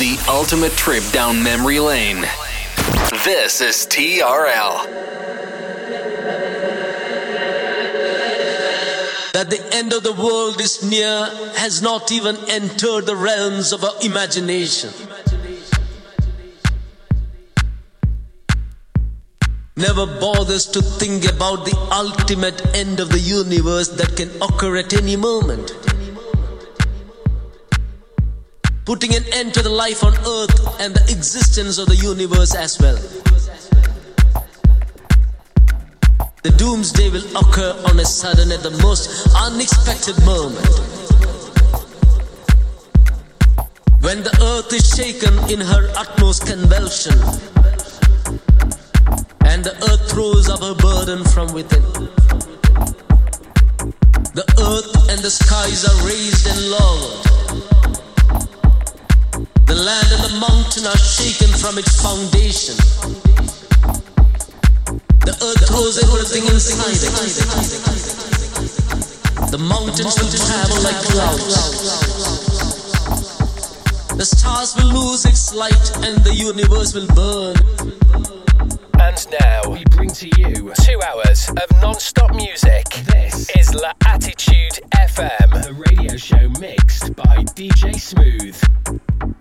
The ultimate trip down memory lane. This is TRL. That the end of the world is near has not even entered the realms of our imagination. Never bothers to think about the ultimate end of the universe that can occur at any moment. Putting an end to the life on earth and the existence of the universe as well. The doomsday will occur on a sudden at the most unexpected moment. When the earth is shaken in her utmost convulsion and the earth throws up her burden from within. The earth and the skies are raised and lowered. The land and the mountain are shaken from its foundation. The earth throws everything inside it. The mountains will travel like clouds. The stars will lose its light and the universe will burn. And now we bring to you two hours of non-stop music. This is La Attitude FM, the radio show mixed by DJ Smooth.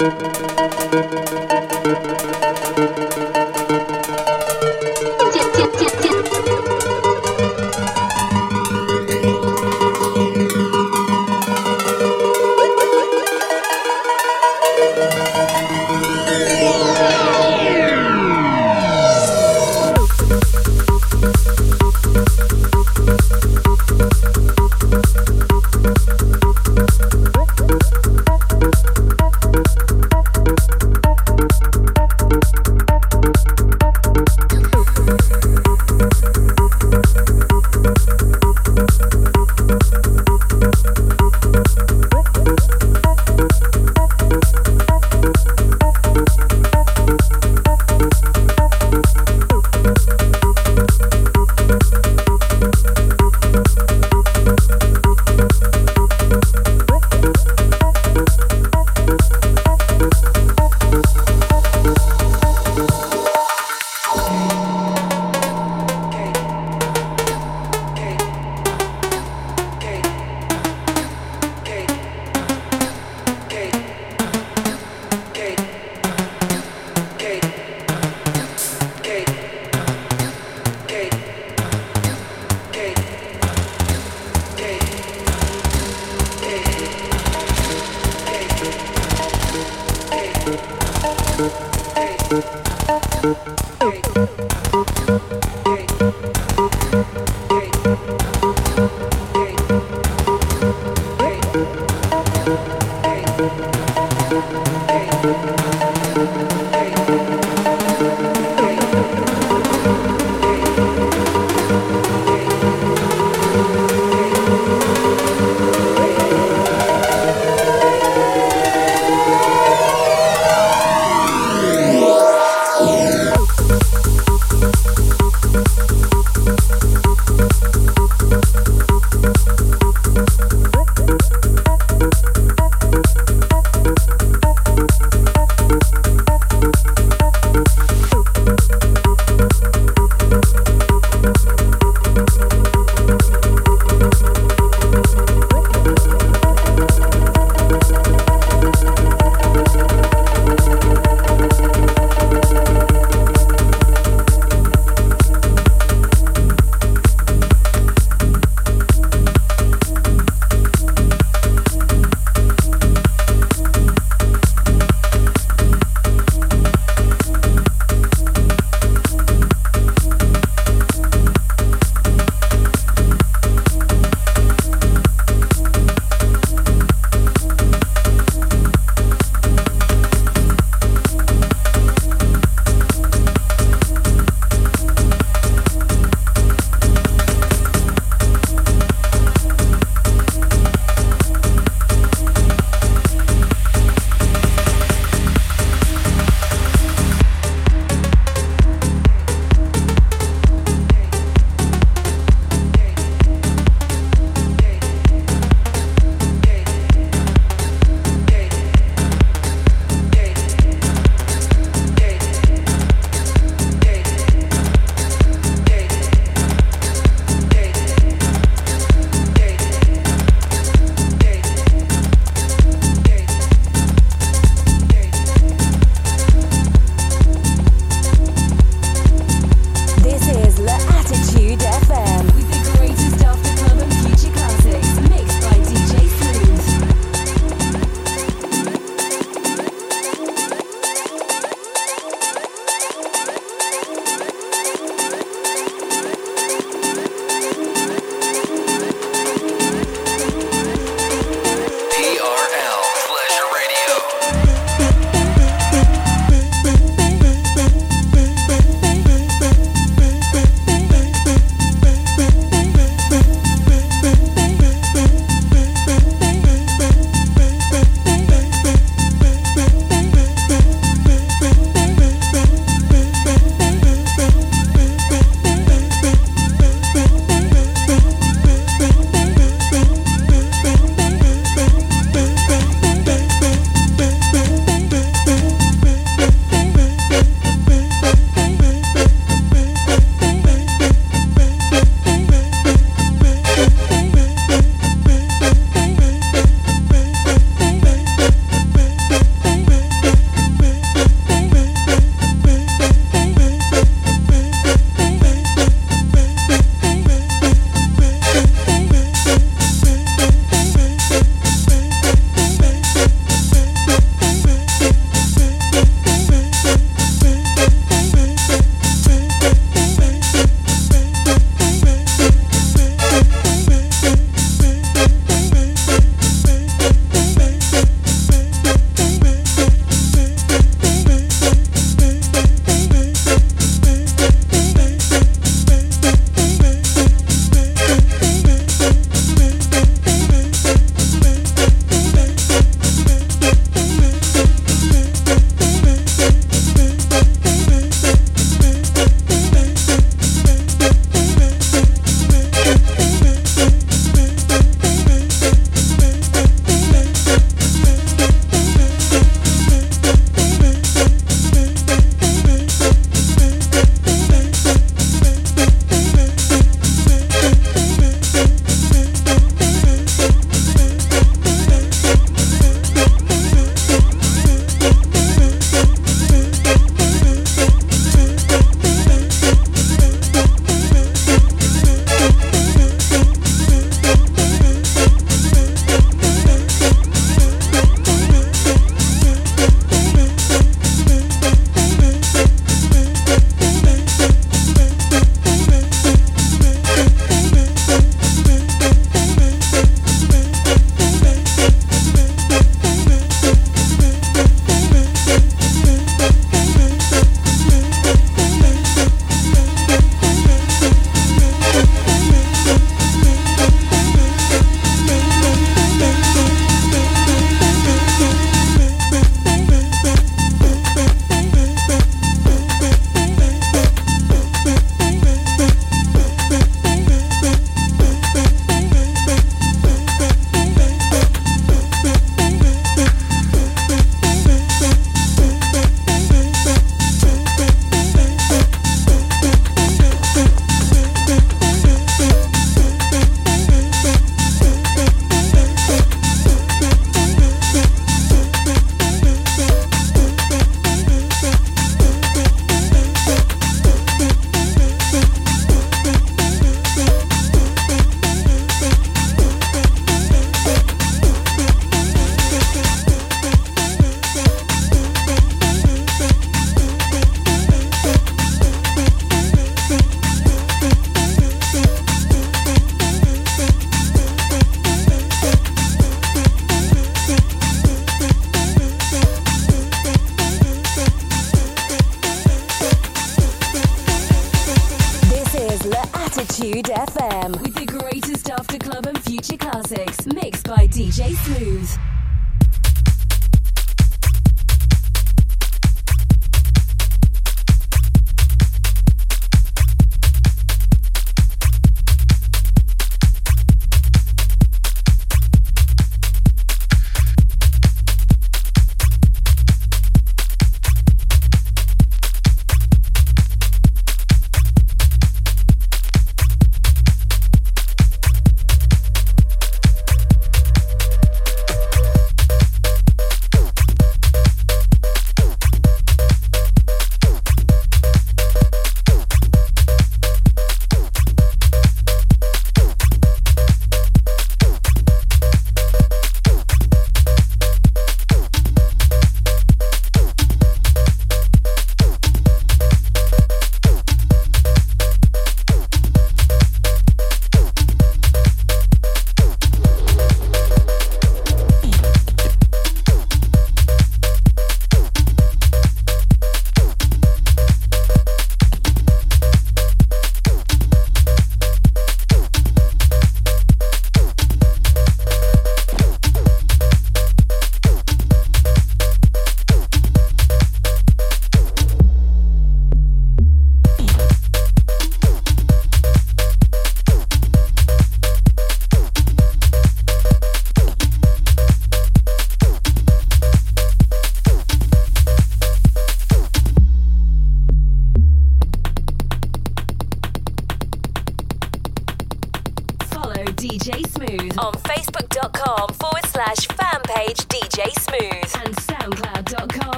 Thank you.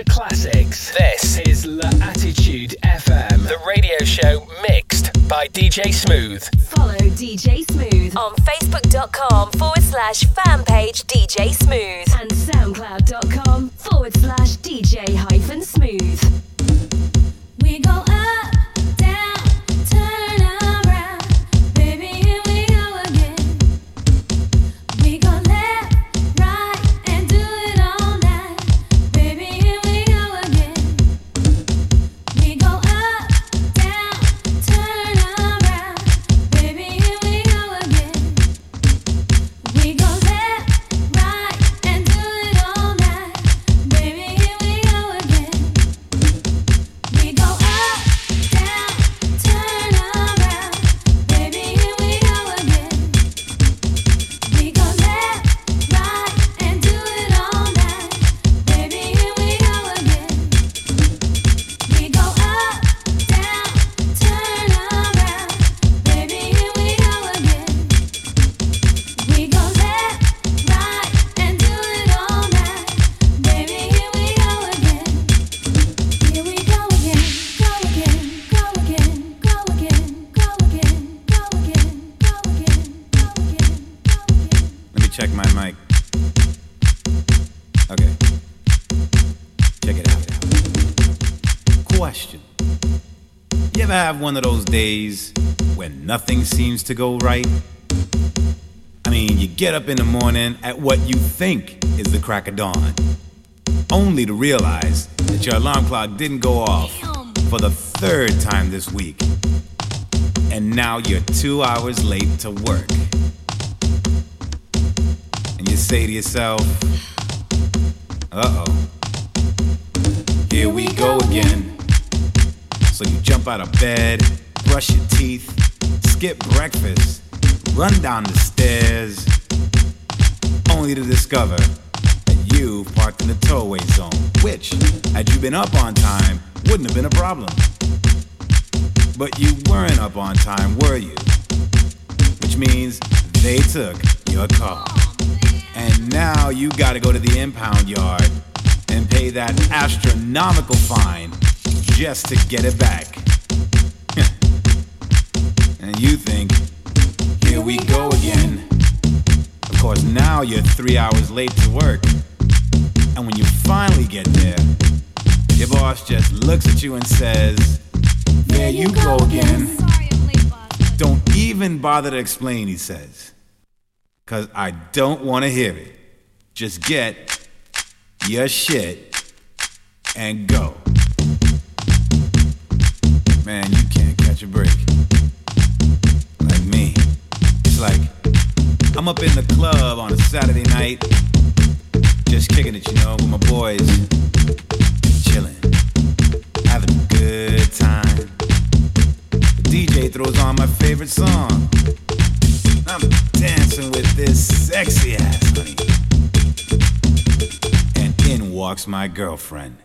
Classics. This is La Attitude FM, the radio show mixed by DJ Smooth. Follow DJ Smooth on Facebook.com forward slash fan page DJ Smooth and SoundCloud.com forward slash DJ hyphen Smooth. One of those days when nothing seems to go right? I mean, you get up in the morning at what you think is the crack of dawn, only to realize that your alarm clock didn't go off for the third time this week. And now you're two hours late to work. And you say to yourself, uh oh, here we go again. So you jump out of bed, brush your teeth, skip breakfast, run down the stairs, only to discover that you parked in the towaway zone, which, had you been up on time, wouldn't have been a problem. But you weren't up on time, were you? Which means they took your car. And now you gotta go to the impound yard and pay that astronomical fine just to get it back. and you think, here we go again. Of course, now you're three hours late to work. And when you finally get there, your boss just looks at you and says, There you go again. Don't even bother to explain, he says. Cause I don't wanna hear it. Just get your shit and go. Man, you can't catch a break. Like me. It's like I'm up in the club on a Saturday night, just kicking it, you know, with my boys, chilling, having a good time. The DJ throws on my favorite song. I'm dancing with this sexy ass honey. And in walks my girlfriend.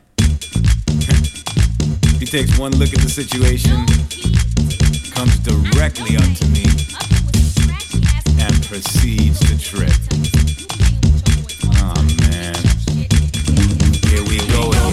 He takes one look at the situation, comes directly up to me, and proceeds to trip. Oh man. Here we go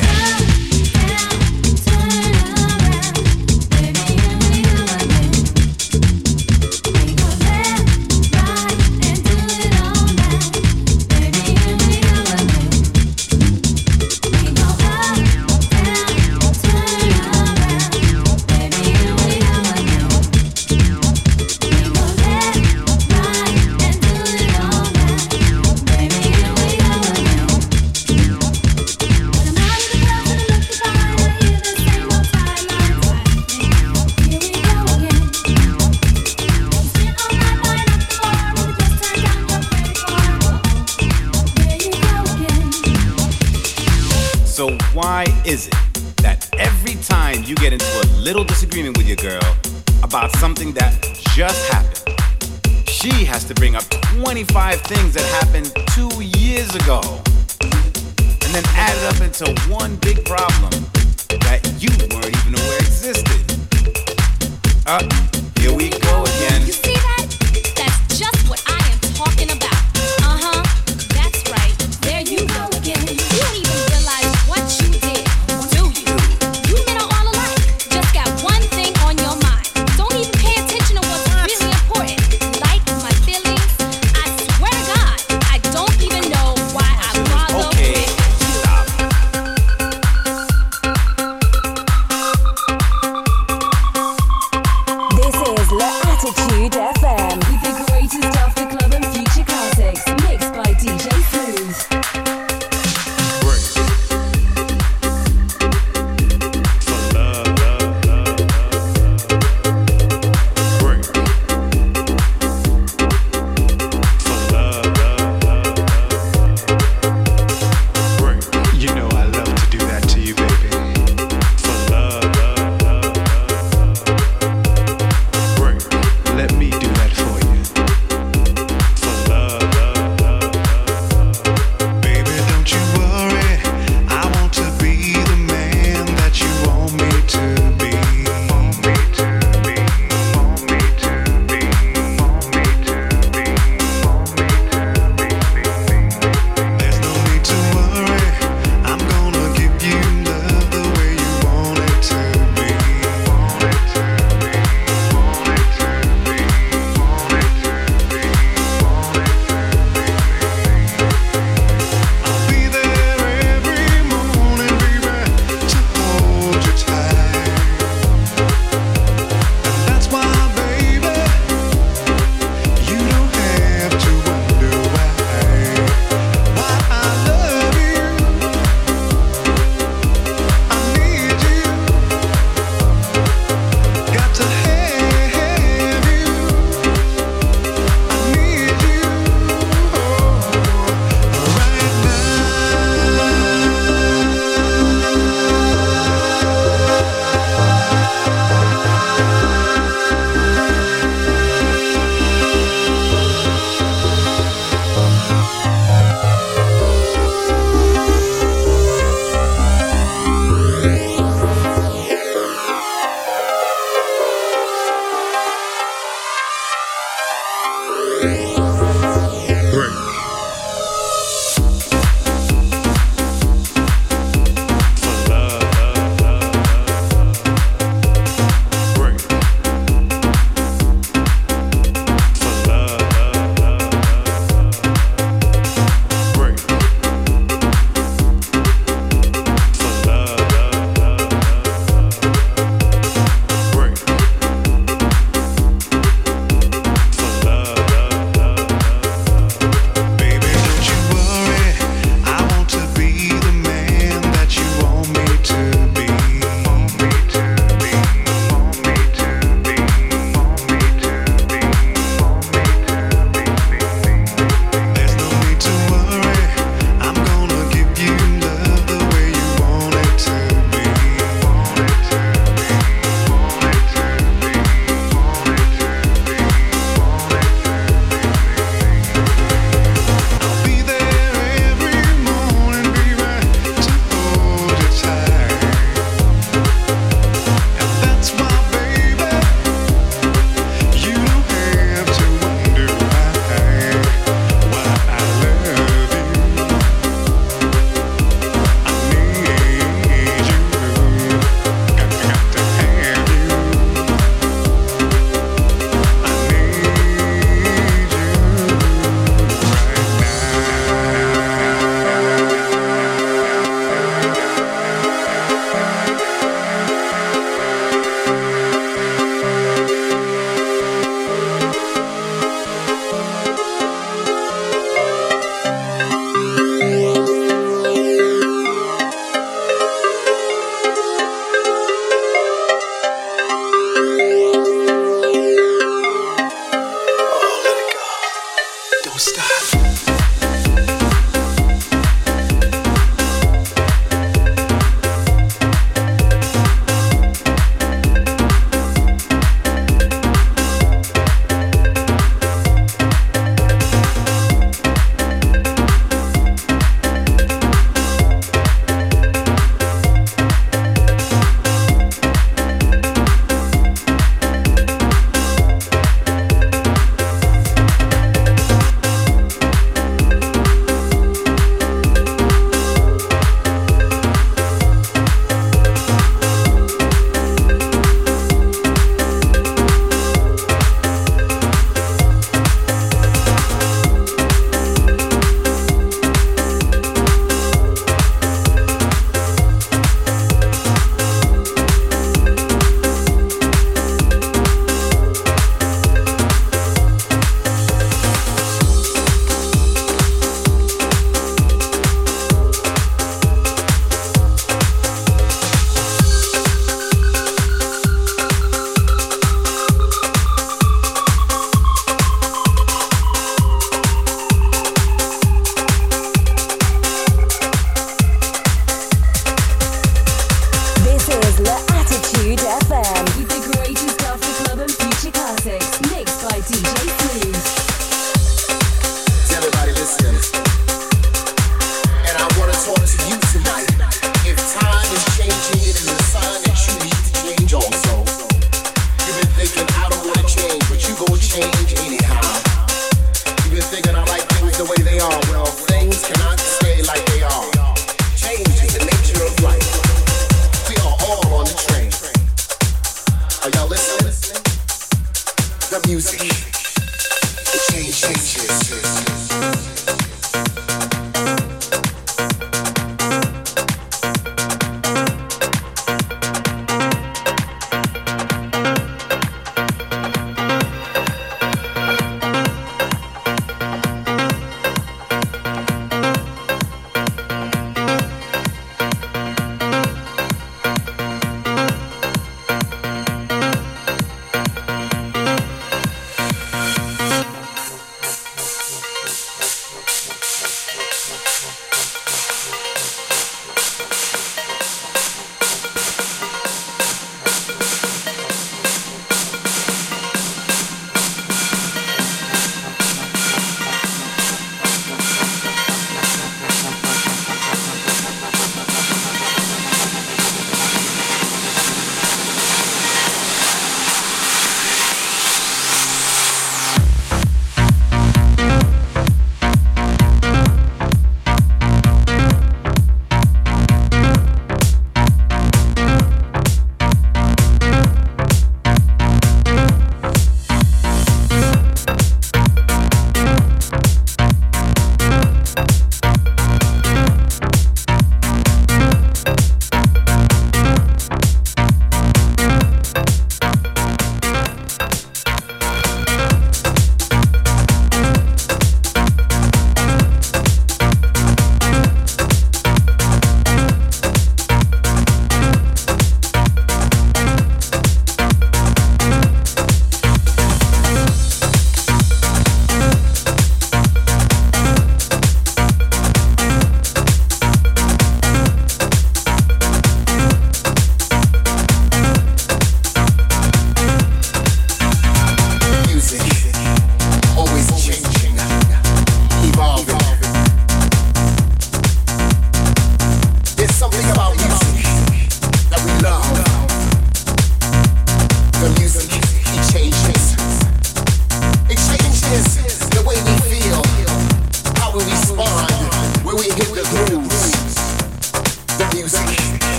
about something that just happened, she has to bring up 25 things that happened two years ago and then add it up into one big problem that you weren't even aware existed? Uh,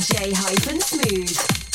DJ-Smooth.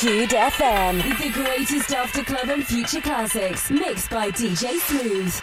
Attitude FM the greatest after club and future classics mixed by DJ Smooth.